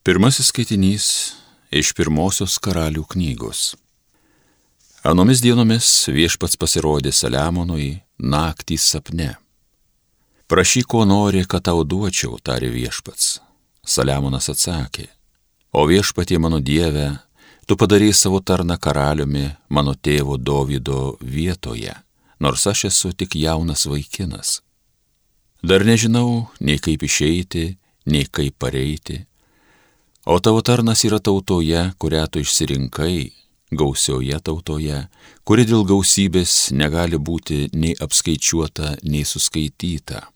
Pirmasis skaitinys iš pirmosios karalių knygos. Anomis dienomis viešpats pasirodė Saliamonui naktį sapne. Prašyk, ko nori, kad tau duočiau, tarė viešpats. Saliamonas atsakė, o viešpatie mano dieve, tu padarėjai savo tarną karaliumi mano tėvo Dovydo vietoje, nors aš esu tik jaunas vaikinas. Dar nežinau nei kaip išeiti, nei kaip pareiti O tavo tarnas yra tautoje, kurią tu išsirinkai, gausioje tautoje, kuri dėl gausybės negali būti nei apskaičiuota, nei suskaityta.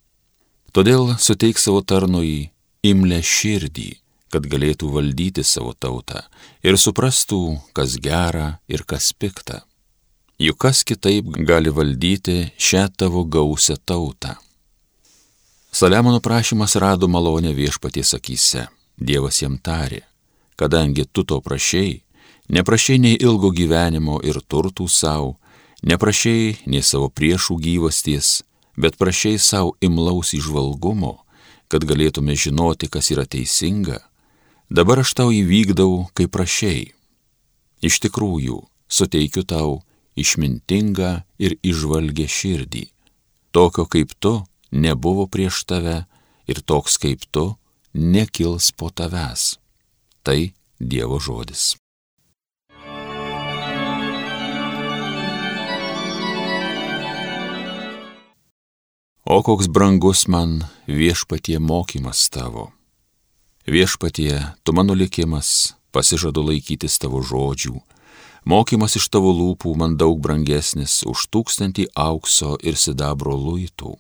Todėl suteik savo tarnui imlę širdį, kad galėtų valdyti savo tautą ir suprastų, kas gera ir kas pikta. Juk kas kitaip gali valdyti šią tavo gausią tautą. Saliamono prašymas rado malonę viešpaties akise. Dievas jam tarė, kadangi tu to prašiai, neprašiai nei ilgo gyvenimo ir turtų savo, neprašiai nei savo priešų gyvasties, bet prašiai savo imlaus išvalgumo, kad galėtume žinoti, kas yra teisinga, dabar aš tau įvykdau, kaip prašiai. Iš tikrųjų, suteikiu tau išmintingą ir išvalgę širdį. Tokio kaip tu nebuvo prieš tave ir toks kaip tu nekils po tavęs. Tai Dievo žodis. O koks brangus man viešpatie mokymas tavo. Viešpatie, tu mano likimas, pasižadu laikytis tavo žodžių. Mokymas iš tavo lūpų man daug brangesnis už tūkstantį aukso ir sidabro luitų.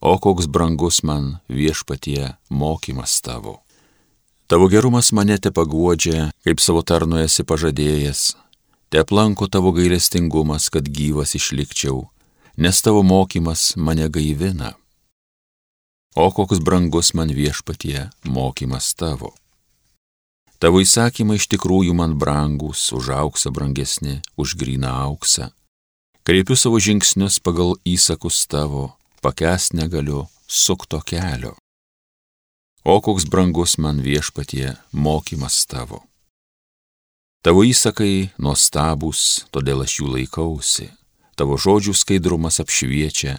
O koks brangus man viešpatie mokymas tavo. Tavo gerumas mane te paguodžia, kaip savo tarnu esi pažadėjęs. Te aplanko tavo gailestingumas, kad gyvas išlikčiau, nes tavo mokymas mane gaivina. O koks brangus man viešpatie mokymas tavo. Tavo įsakymai iš tikrųjų man brangus, už auksą brangesni, už gryną auksą. Kreipiu savo žingsnius pagal įsakus tavo, pakęs negaliu sukto kelio. O koks brangus man viešpatie mokymas tavo. Tavo įsakai nuostabus, todėl aš jų laikausi. Tavo žodžių skaidrumas apšviečia,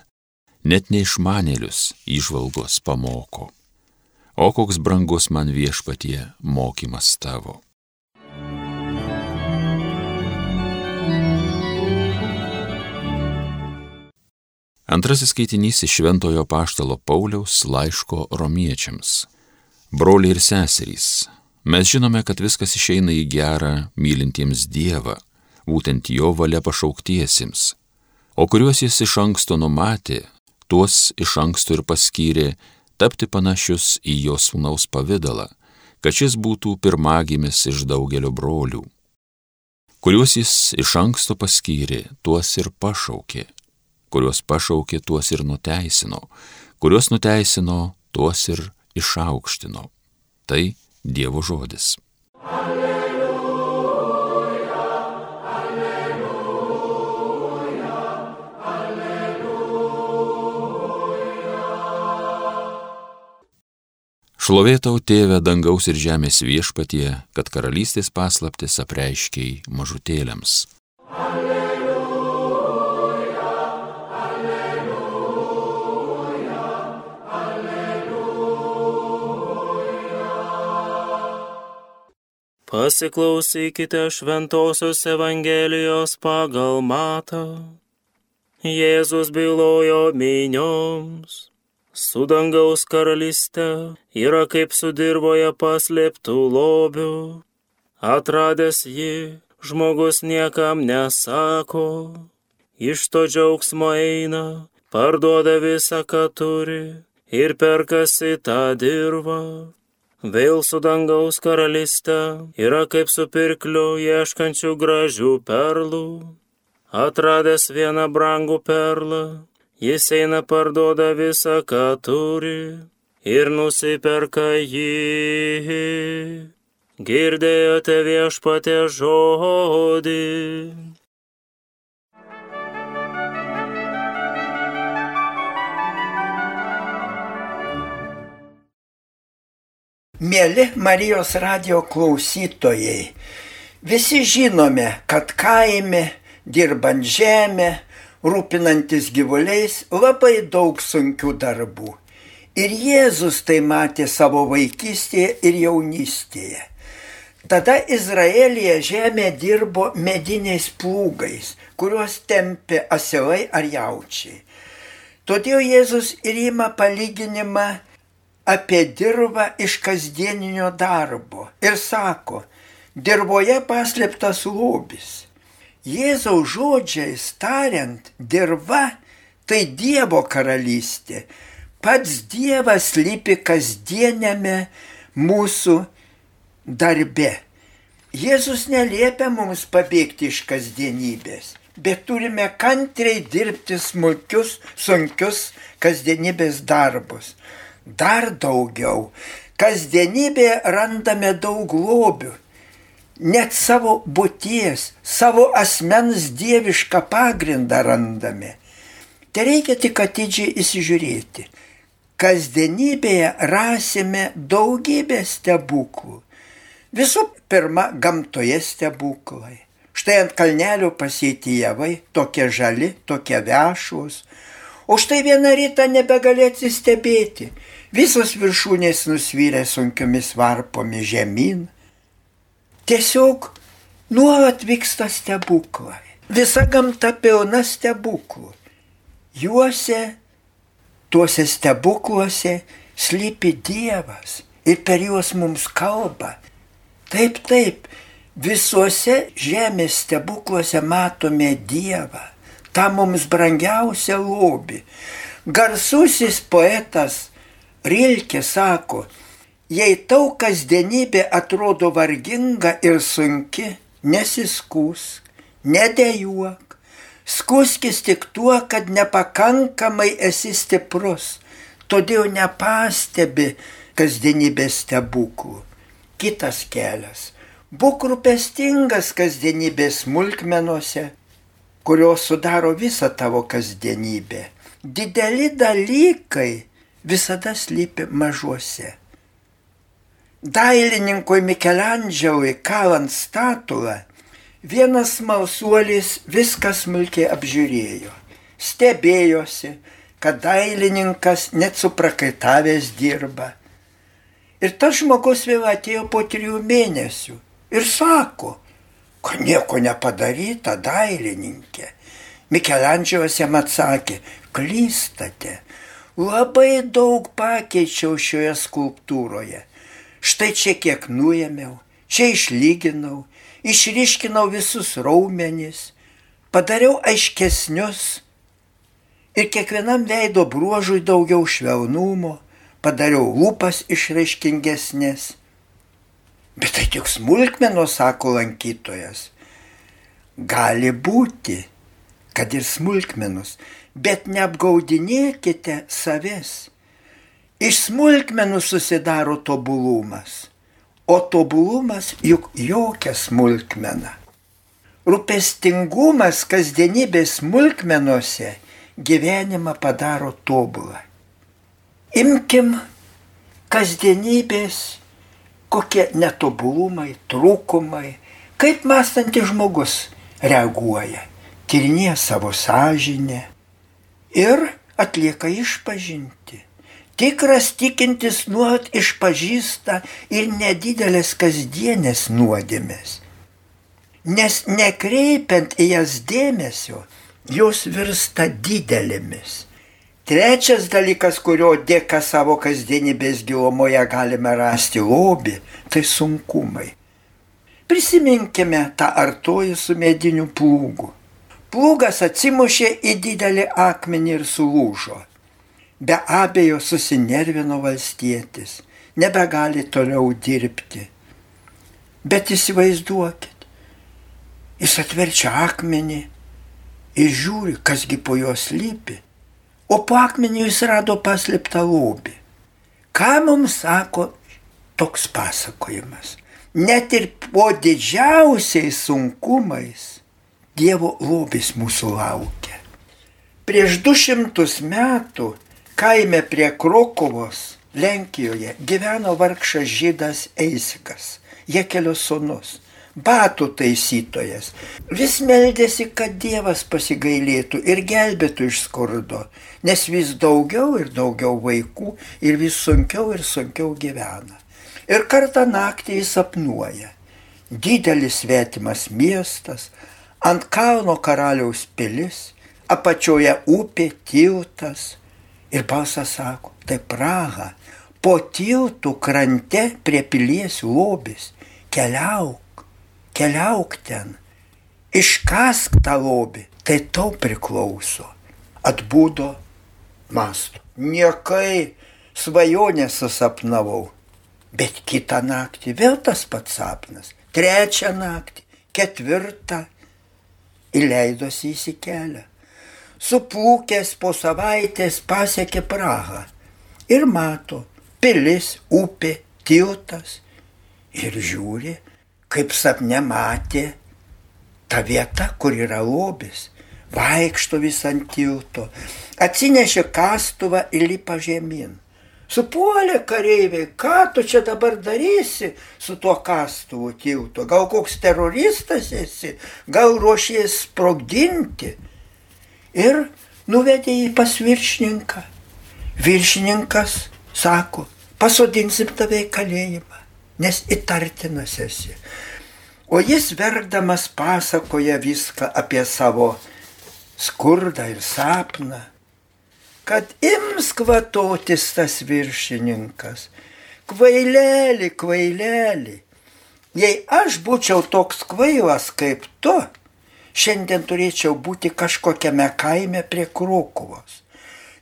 net neišmanėlius išvalgos pamoko. O koks brangus man viešpatie mokymas tavo. Antrasis skaitinys iš Šventojo Paštalo Pauliaus laiško romiečiams. Broliai ir seserys, mes žinome, kad viskas išeina į gerą mylintiems Dievą, būtent jo valia pašauktiesiems, o kuriuos jis iš anksto numatė, tuos iš anksto ir paskyrė tapti panašius į jo sūnaus pavydalą, kad šis būtų pirmagimis iš daugelio brolių. Kuriuos jis iš anksto paskyrė, tuos ir pašaukė kuriuos pašaukė, tuos ir nuteisino, kuriuos nuteisino, tuos ir išaukštino. Tai Dievo žodis. Alleluja, alleluja, alleluja. Šlovėtau tėvę dangaus ir žemės viešpatie, kad karalystės paslaptis apreiškiai mažutėliams. Pasiklausykite Šventojios Evangelijos pagal matą. Jėzus bylojo minioms. Su dangaus karalystė yra kaip su dirboje paslėptų lobių. Atradęs jį, žmogus niekam nesako. Iš to džiaugsmo eina, parduoda visą, ką turi ir perkasi tą dirbą Vėl su dangaus karalystė yra kaip su pirkliu ieškančių gražių perlų. Atradęs vieną brangų perlą, jis eina parduoda visą, ką turi ir nusiperka jį. Girdėjote viešpatė žodį. Mėly Marijos radio klausytojai, visi žinome, kad kaime, dirbant žemę, rūpinantis gyvuliais, labai daug sunkių darbų. Ir Jėzus tai matė savo vaikystėje ir jaunystėje. Tada Izraelija žemė dirbo mediniais plūgais, kuriuos tempė asilai ar jaučiai. Todėl Jėzus ir ima palyginimą apie dirbą iš kasdieninio darbo ir sako, dirboje paslėptas lobis. Jėzaus žodžiais tariant, dirba tai Dievo karalystė. Pats Dievas lypi kasdienėme mūsų darbe. Jėzus neliepia mums pabėgti iš kasdienybės, bet turime kantriai dirbti smulkius, sunkius kasdienybės darbus dar daugiau. Kasdienybėje randame daug lobių, net savo būties, savo asmens dievišką pagrindą randame. Tai reikia tik atidžiai įsižiūrėti. Kasdienybėje rasime daugybę stebuklų. Visų pirma, gamtoje stebuklai. Štai ant kalnelių pasėti javai, tokie žali, tokie vešus. O štai vieną rytą nebegali atsistebėti visos viršūnės nusvyrė sunkiomis varpomis žemyn. Tiesiog nuolat vyksta stebuklai. Visa gamta pilna stebuklų. Juose, tuose stebukluose slypi Dievas ir per juos mums kalba. Taip, taip, visuose žemės stebukluose matome Dievą, tą mums brangiausią lobį. Garsusis poetas Rilke sako, jei tau kasdienybė atrodo varginga ir sunki, nesiskūsk, nedėjuok, skuskis tik tuo, kad nepakankamai esi stiprus, todėl nepastebi kasdienybės stebuklų. Kitas kelias. Būk rūpestingas kasdienybės smulkmenuose, kurios sudaro visą tavo kasdienybę. Dideli dalykai visada slypi mažuose. Dailininkui Mikelandžiaui kalant statulą, vienas malsuolis viską smulkiai apžiūrėjo, stebėjosi, kad dailininkas net suprakaitavęs dirba. Ir tas žmogus vėl atėjo po trijų mėnesių ir sako, kad nieko nepadaryta dailininkė. Mikelandžiaus jam atsakė, klystate, Labai daug pakeičiau šioje skulptūroje. Štai čia kiek nuėmiau, čia išlyginau, išryškinau visus raumenis, padariau aiškesnius ir kiekvienam veido bruožui daugiau švelnumo, padariau lūpas išraiškingesnės. Bet tai tik smulkmenos, sako lankytojas. Gali būti, kad ir smulkmenos, bet neapgaudinėkite savęs. Iš smulkmenų susidaro tobulumas, o tobulumas juk jokia smulkmena. Rūpestingumas kasdienybės smulkmenuose gyvenimą padaro tobulą. Imkim kasdienybės kokie netobulumai, trūkumai, kaip mąstantis žmogus reaguoja, tyrinėja savo sąžinę, ir atlieka išpažinti. Tikras tikintis nuolat išpažįsta ir nedidelės kasdienės nuodėmės. Nes nekreipiant į jas dėmesio, jos virsta didelėmis. Trečias dalykas, kurio dėka savo kasdienybės gilumoje galime rasti lobį, tai sunkumai. Prisiminkime tą artojų su mediniu plūgu. Plūgas atsimušė į didelį akmenį ir sulūžo. Be abejo susinervino valstietis, nebegali toliau dirbti. Bet įsivaizduokit, jis atverčia akmenį ir žiūri, kasgi po jos lypi, o po akmeniu jis rado paslėptą lobį. Ką mums sako toks pasakojimas? Net ir po didžiausiais sunkumais Dievo lobis mūsų laukia. Prieš du šimtus metų kaime prie Krokovos Lenkijoje gyveno vargšas žydas Eisikas, Jekelio sunus, batų taisytojas. Vis meldėsi, kad Dievas pasigailėtų ir gelbėtų iš skurdo, nes vis daugiau ir daugiau vaikų ir vis sunkiau ir sunkiau gyvena. Ir kartą naktį jis sapnuoja. Didelis svetimas miestas, ant kalno karaliaus pilis, apačioje upė, tiltas. Ir balsas sako, tai Praha, po tiltų krante prie pilies lobis, keliauk, keliauk ten, iškask tą lobį, tai tau priklauso. Atbūdo masto. Niekai svajonę susapnavau, bet kitą naktį vėl tas pats sapnas, trečią naktį, ketvirtą įleidosi įsikelę. Suplūkęs po savaitės pasiekė Prahą ir mato, pilis, upė, tiltas. Ir žiūri, kaip sapne matė ta vieta, kur yra lobis. Vaikšto vis ant tilto. Atsinešė kastuvą ir lipa žemyn. Supuolė kareiviai, ką tu čia dabar darysi su tuo kastuvu tiltu? Gal koks teroristas esi, gal ruošies sprogdinti? Ir nuvedė jį pas viršininką. Viršininkas sako, pasodinsim tave į kalėjimą, nes įtartinas esi. O jis verkdamas pasakoja viską apie savo skurdą ir sapną, kad ims kvatotis tas viršininkas. Kvailelį, kvailelį. Jei aš būčiau toks kvailas kaip tu, šiandien turėčiau būti kažkokiame kaime prie Krokuvos.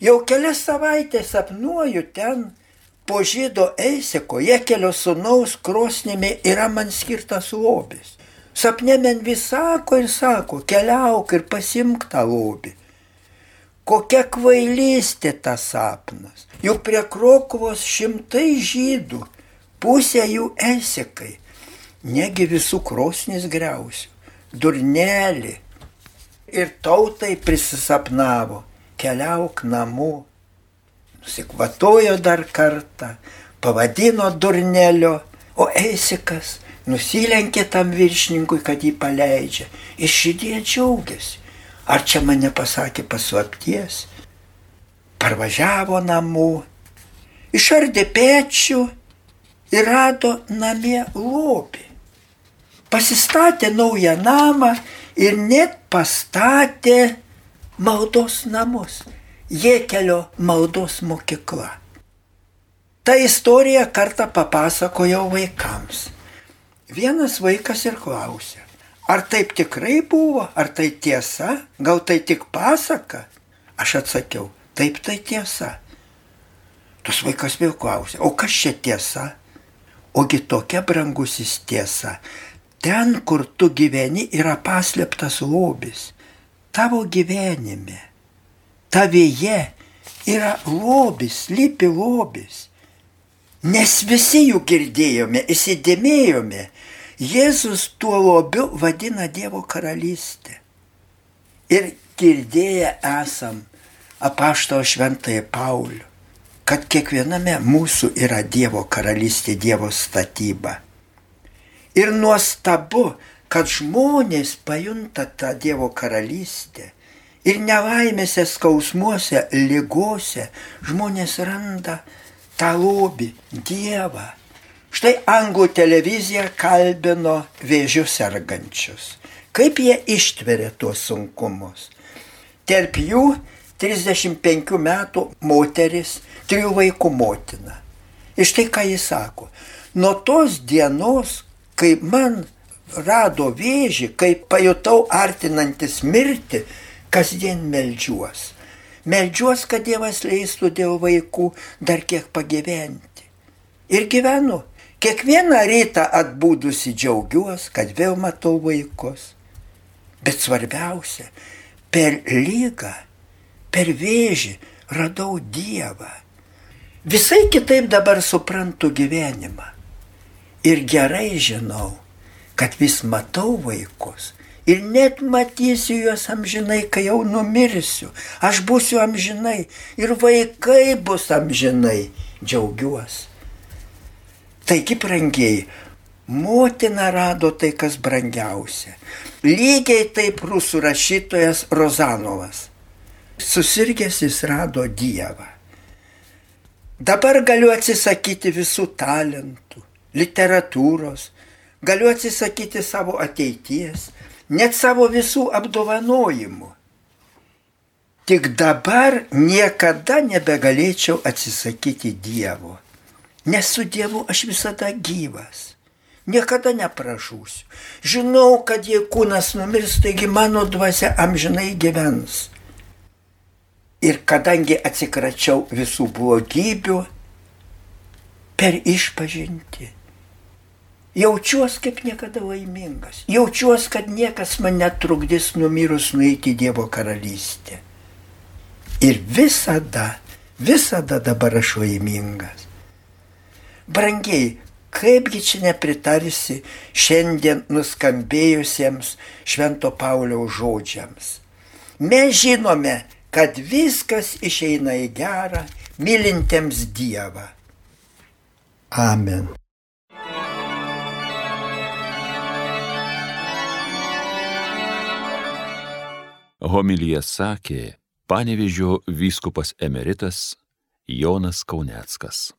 Jau kelias savaitės sapnuoju ten, po žydo eiseko, Jekelio sunaus krosnimi yra man skirtas lobis. Sapne men vis sako ir sako, keliauk ir pasimk tą lobį. Kokia kvailystė tas sapnas. Juk prie Krokuvos šimtai žydų, pusė jų esekai. Negi visų krosnis greusiu, durnelį. Ir tautai prisisapnavo keliauk namo. Nusikvatojo dar kartą, pavadino durnelio, o eisikas nusilenkė tam viršininkui, kad jį paleidžia. Ir širdie džiaugiasi. Ar čia mane pasakė paslapties? Parvažiavo namų, išardė pečių ir rado namie lobį. Pasistatė naują namą ir net pastatė maldos namus, Jėkelio maldos mokykla. Ta istorija kartą papasakojau vaikams. Vienas vaikas ir klausė, ar taip tikrai buvo, ar tai tiesa, gal tai tik pasaka? Aš atsakiau, taip tai tiesa. Tas vaikas vėl klausė, o kas čia tiesa? Ogi tokia brangusis tiesa. Ten, kur tu gyveni, yra paslėptas lobis tavo gyvenime, tavyje yra lobis, lypi lobis. Nes visi jų girdėjome, įsidėmėjome, Jėzus tuo lobiu vadina Dievo karalystę. Ir girdėję esam apaštalo šventąją Paulių, kad kiekviename mūsų yra Dievo karalystė, Dievo statyba. Ir nuostabu, kad žmonės pajunta tą Dievo karalystę ir nelaimėse, skausmuose, lygose žmonės randa tą lobį, Dievą. Štai anglų televizija kalbino vėžių sergančius. Kaip jie ištveria tuos sunkumus. Tarp jų 35 metų moteris, trijų vaikų motina. Iš tai, ką jis sako, nuo tos dienos, kai man rado vėžį, kai pajutau artinantis mirti, kasdien melžiuos. Melžiuos, kad Dievas leistų dėl vaikų dar kiek pagyventi. Ir gyvenu. Kiekvieną rytą atbūdusi džiaugiuosi, kad vėl matau vaikus. Bet svarbiausia, per lygą, per vėžį radau Dievą. Visai kitaip dabar suprantu gyvenimą. Ir gerai žinau, kad vis matau vaikus ir net matysiu juos amžinai, kai jau numirsiu. Aš būsiu amžinai ir vaikai bus amžinai džiaugiuosi. Taigi, brangiai, motina rado tai, kas brangiausia. Lygiai taip rusų rašytojas Rozanovas. Susirgęs jis rado Dievą. Dabar galiu atsisakyti visų talentų, literatūros, galiu atsisakyti savo ateities, net savo visų apdovanojimų. Tik dabar niekada nebegalėčiau atsisakyti Dievo, nes su Dievu aš visada gyvas. Niekada nepražūsiu. Žinau, kad jei kūnas numirs, taigi mano dvasia amžinai gyvens. Ir kadangi atsikračiau visų blogybių per išpažinti, jaučiuosi kaip niekada laimingas. Jaučiuosi, kad niekas man netrukdys numirus nueiti į Dievo karalystę. Ir visada, visada dabar aš laimingas. Brangiai, kaipgi čia nepritarsi šiandien nuskambėjusiems Švento Pauliaus žodžiams. Mes žinome, kad viskas išeina į gerą, mylintiems Dievą. Amen. Homilyje sakė panevižio vyskupas emeritas Jonas Kauneckas.